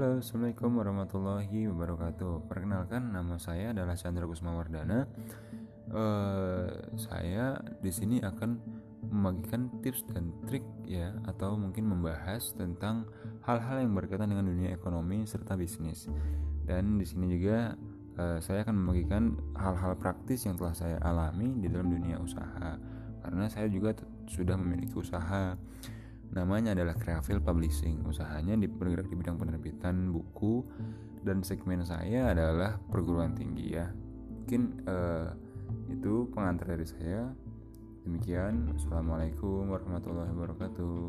Halo, Assalamualaikum warahmatullahi wabarakatuh. Perkenalkan, nama saya adalah Chandra Kusma Wardana. Uh, saya di sini akan membagikan tips dan trik ya, atau mungkin membahas tentang hal-hal yang berkaitan dengan dunia ekonomi serta bisnis. Dan di sini juga uh, saya akan membagikan hal-hal praktis yang telah saya alami di dalam dunia usaha. Karena saya juga sudah memiliki usaha Namanya adalah Creafil Publishing. Usahanya bergerak di bidang penerbitan buku dan segmen saya adalah perguruan tinggi ya. Mungkin uh, itu pengantar dari saya. Demikian, assalamualaikum warahmatullahi wabarakatuh.